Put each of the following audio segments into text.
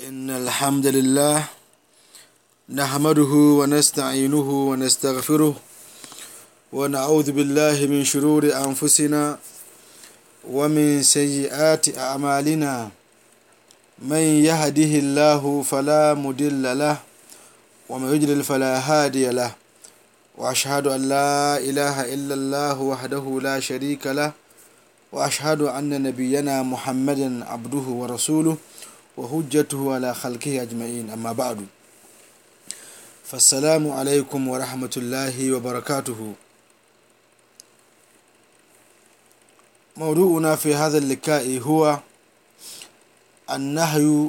إن الحمد لله نحمده ونستعينه ونستغفره ونعوذ بالله من شرور أنفسنا ومن سيئات أعمالنا من يهده الله فلا مدل له ومن يجلل فلا هادي له وأشهد أن لا إله إلا الله وحده لا شريك له وأشهد أن نبينا محمدا عبده ورسوله وهجته على خلقه أجمعين أما بعد فالسلام عليكم ورحمة الله وبركاته موضوعنا في هذا اللقاء هو النهي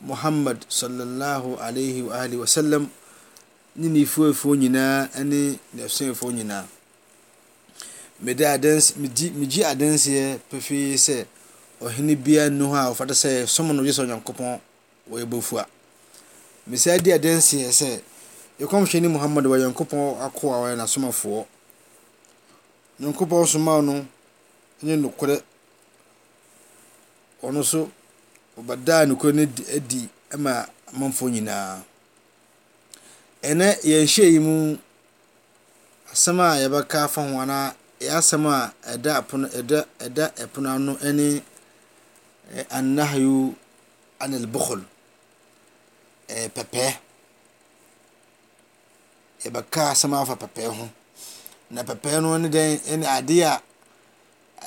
Muhammad sɔlɔlaaho alaihi wa aalihi wa sallam ne ne fuefoɔ nyinaa ne n'asuafoɔ nyinaa. Mede adans megye megye adanseɛ pefee sɛ ɔhene biara nni hɔ a ɔfata sɛ yɛsom no gye sɛ Onyankopɔn wɔ yɛn bɔfua. Mesan di adanseɛ sɛ yɛkɔmhyɛ ne Muhammad wɔ Nyankopɔn akoa ɔyɛ n'asomafoɔ. Nyankopɔn somaa no ne nokorɛ Wɔn nso, wɔbɛdaa nokorɛ no adi maa amanfoɔ nyinaa. Ɛnnɛ, yɛn nhyɛ yi mu asɛm a yɛbɛka afa ho anaa ɛyɛ asɛm a ɛda ɛpono ɛda ɛda ɛpono ano ɛne anahayu anil bukhul ɛɛ pɛpɛ yɛbɛka asɛm afa pɛpɛ ho na pɛpɛ no ne dɛn ɛne adeɛ a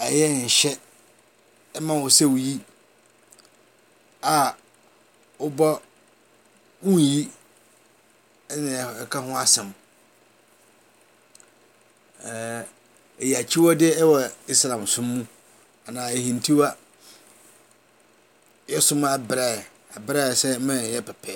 ɛyɛ nhyɛ. ɛma wo sɛ woyi a wobɔ wonyi ɛna ɛka ho asɛm ɛɛ ɛyɛ akyiwade ɛwɔ islam som mu anaa ɛhintiwa yɛsom abrɛ abrɛ sɛ mɛyɛ pɛpɛ.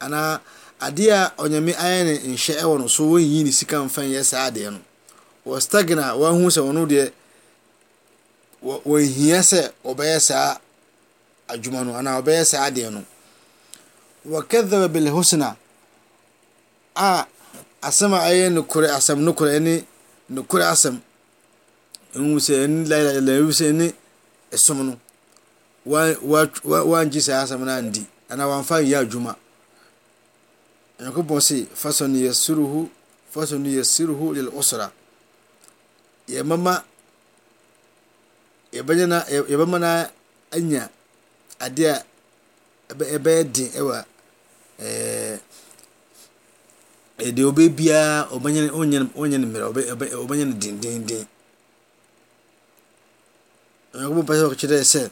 anaa adeɛ a ɔnyame ayɛ ne nhyɛ wɔ no so wɔnyi ne sika mfa nyɛ saa adeɛ no wɔ stagin a wɔahu sɛ wɔn deɛ wɔnhia sɛ wɔbɛyɛ saa adwuma no anaa wɔbɛyɛ saa adeɛ no wɔkɛdhaba bil husna a asɛm a ɛyɛ nokorɛ asɛm nokorɛ ne nokorɛ asɛm ɛhu sɛ ɛne lailala ɛhu sɛ ɛne ɛsom no wɔangye saa asɛm no andi anaa wɔamfa anyɛ adwuma. Nyankopɔn se, fasanuyasiruhu fasanuyasiruhu lil usra. Yɛbɛma yɛbɛnya na yɛbɛma na anya adeɛ a ɛbɛyɛ den ɛwɔ ɛɛ deɛ ɔbɛ biara ɔbɛnya ɔnyɛ ɔnyɛ no mmerɛ ɔbɛnya no dendenden. Onyankopɔn pɛ sɛ ɔkyerɛ sɛ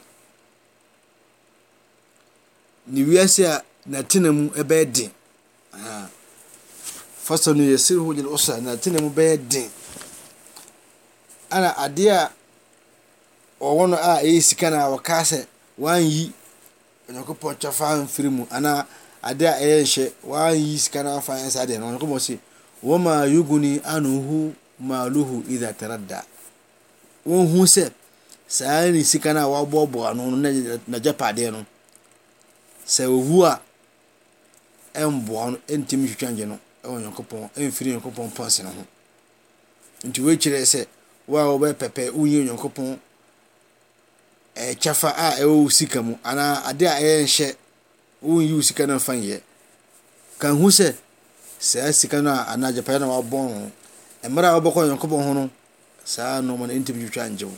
ne wiase a n'atena mu ɛbɛyɛ den fasa no yɛ sere hɔ nyina ɔsa n'atena mu bɛyɛ den ɛna adeɛ a ɔwɔ no a ɛyɛ sika no a wɔkaa sɛ wɔanyi onyankopɔn kyɛfa amfiri mu anaa adeɛ a ɛyɛ nhyɛ wɔanyi sika no amfa yɛn saa deɛ no onyankopɔn se wɔma yuguni anuhu maaluhu idha taradda wɔnhu sɛ saa ara ne sika no a wɔaboaboa ano no ne n'agyapadeɛ no sɛ owu a ɛmboa no ntumi ntwitwa ngye no wɔ nyankopɔn mfiri nyankopɔn pɔnse no ho nti wei kyerɛ sɛ wo a wobɛpɛpɛ wonyɛ nyankopɔn ɛkyɛfa a ɛwɔ wo sika mu anaa ade a ɛyɛ nhyɛ wonyi wo sika no mfa nyɛ ka hu sɛ saa sika no a anaa agyapadeɛ no a wabɔ no mmerɛ a wobɛkɔ nyankopɔn ho no saa nnoɔma no ntumi ntwitwa ngye wo.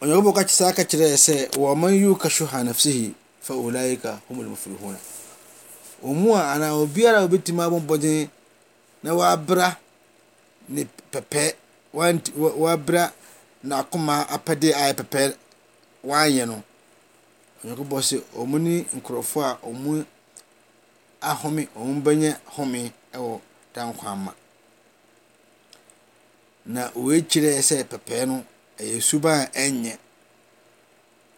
Onyankopɔn ka saa ka kyerɛɛ sɛ wa man yuka shuha nafsihi fa ulaika humul muflihuna. Wɔn mu a anaa obiara a obetumi abɔ mmɔden na wabra ne pɛpɛ want wabra n'akoma apɛde a ɛyɛ pɛpɛ wanyɛ no. Onyankopɔn sɛ wɔn ni nkurɔfoɔ a wɔn ahome wɔn bɛnyɛ home wɔ dankwa ama. Na wei kyerɛɛ sɛ pɛpɛɛ no, ɛyɛ suban a ɛnyɛ.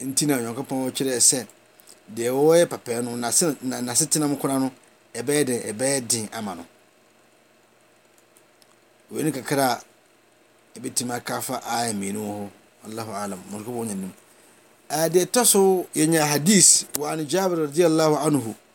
Nti na Onyankopɔn kyerɛɛ sɛ deɛ wɔyɛ pɛpɛɛ no, n'asetenam koraa no, ɛbɛyɛ den, ɛbɛyɛ den ama no. Wei ne kakra a ɛbɛtumi aka afa ayɛ mmienu wɔ hɔ. Allahu alam, Onyankopɔn nyɛ nim. Deɛ ɛtɔ so, yɛnya hadis wɔ an Jabir radiallahu anhu.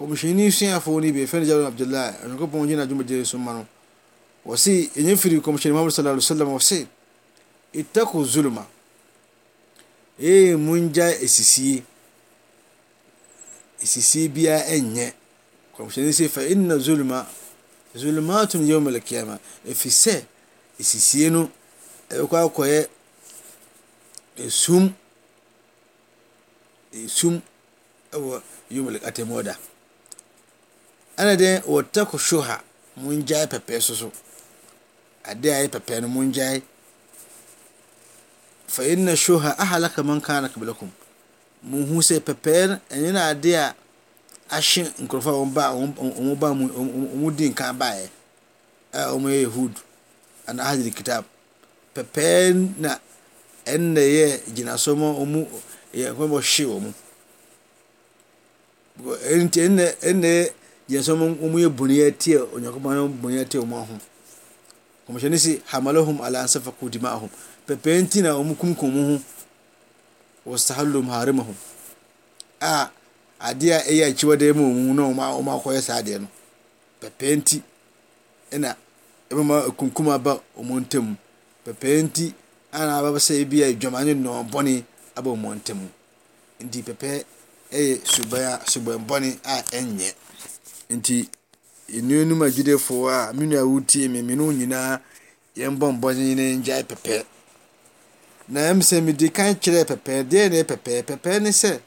Kɔmhyɛni suafoɔ no bi a yɛfrɛ no Jabir bin Abdullah a Onyankopɔn gye n'adwumadeɛ no so mma no, ɔse, yɛnya firii Kɔmhyɛni Muhammad sallallahu alaihi wasallam ɔse, Ittaqu zulma, Ee mongyae asisie, asisie biara ɛnyɛ. Kɔmhyɛni se, Fa inna zulma zulmatun yawm al-qiyama, ɛfiri sɛ asisie no ɛbɛkɔ akɔyɛ esum, esum. wɔ Yubile Atemmuo da. Ɛna deɛ wɔ Tɛko Shoha, mongyae pɛpɛ so so. Adeɛ a ɛyɛ pɛpɛ no mongyae. Fa inna shoha ahalaka man kana qablakum. Monhu sɛ pɛpɛ ɛne na adeɛ a ahye nkurɔfoɔ a wɔn ba wɔn ba mu wɔn di nkan baeɛ a wɔyɛ Yehud anaa Ahlul Kitab. pɛpɛɛ na ɛnna yɛ gyinasoɔ ma wɔn Nyankopɔn hwe wɔn. Because ɛnti ɛnna ɛnna yɛ gyinasoɔ ma wɔn yɛ bɔne atia Onyankopɔn wɔn bɔne atia wɔn ho. Kɔmhyɛni si hamalahum ala ansafa kodima ahom. Pɛpɛɛ nti na wɔn kumkum wɔn ho wɔ sahalum harima ho. A adeɛ a ɛyɛ akyiwadeɛ ma wɔn na wɔn wɔn akɔyɛ saa adeɛ no. Pɛpɛɛ nti. na ɛbɛma akunkum aba wɔn ntam. Pɛpɛyɛ nti a na aba sɛ ebi a adwaman ne nnɔɔ bɔne aba wɔn ntam. Nti pɛpɛyɛ yɛ suban a suban bɔne a ɛnyɛ. Nti nnuanom agyidifoɔ a me nua wotie me me ne wo nyinaa Yɛmbɔ mbɔdzen na yɛngyae pɛpɛ. Na emi sɛ midzi kan kyerɛɛ pɛpɛ. Deɛn ne pɛpɛ? Pɛpɛ ne sɛ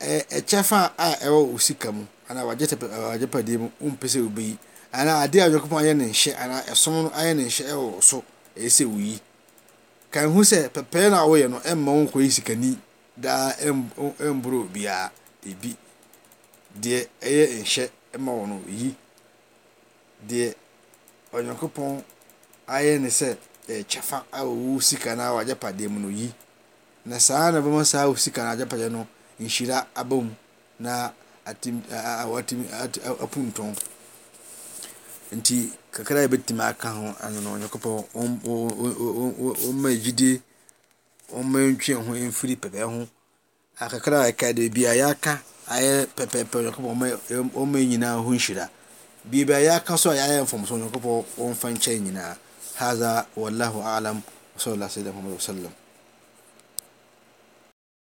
ɛyɛ kyɛfa a ɛwɔ wo sika mu anaa w'agyepadeɛ mu wompɛ sɛ wobeyi anaa adeɛ a Onyankopɔn ayɛ ne nhyɛ anaa ɛsom no ayɛ ne nhyɛ ɛwɔ wo so ɛyɛ sɛ woyi. Kan hu sɛ pɛpɛ no a woyɛ no ɛmma wo nkɔyɛ sikani daa ɛmboro biara. Dabi. Deɛ ɛyɛ nhyɛ ɛma wo no yi. Deɛ Onyankopɔn ayɛ ne sɛ ɛyɛ kyɛfa wɔ wo sika no ara w'agyapadeɛ mu no, yi, na saa ara na ɔbɛma saa wo sika no agyapadeɛ no nhyira aba mu na atim, watumi apuntɔn. Nti, kakra a yɛbɛtumi aka ho ano no, Onyankopɔn wɔmma gyidie, wɔmma ntwe ho mfiri pɛpɛ ho. A Kakra a yɛka de, biribi a yɛaka ayɛ pɛpɛɛpɛ Onyankopɔn ma ɔmma yɛn nyinaa ho nhyira. Biribi a yɛaka nso a yɛayɛ mfomso Onyankopɔn ɔmfa nkyɛ yɛn nyinaa. Hadha wallahu a'lam wa sallallahu alaihi wa sallam.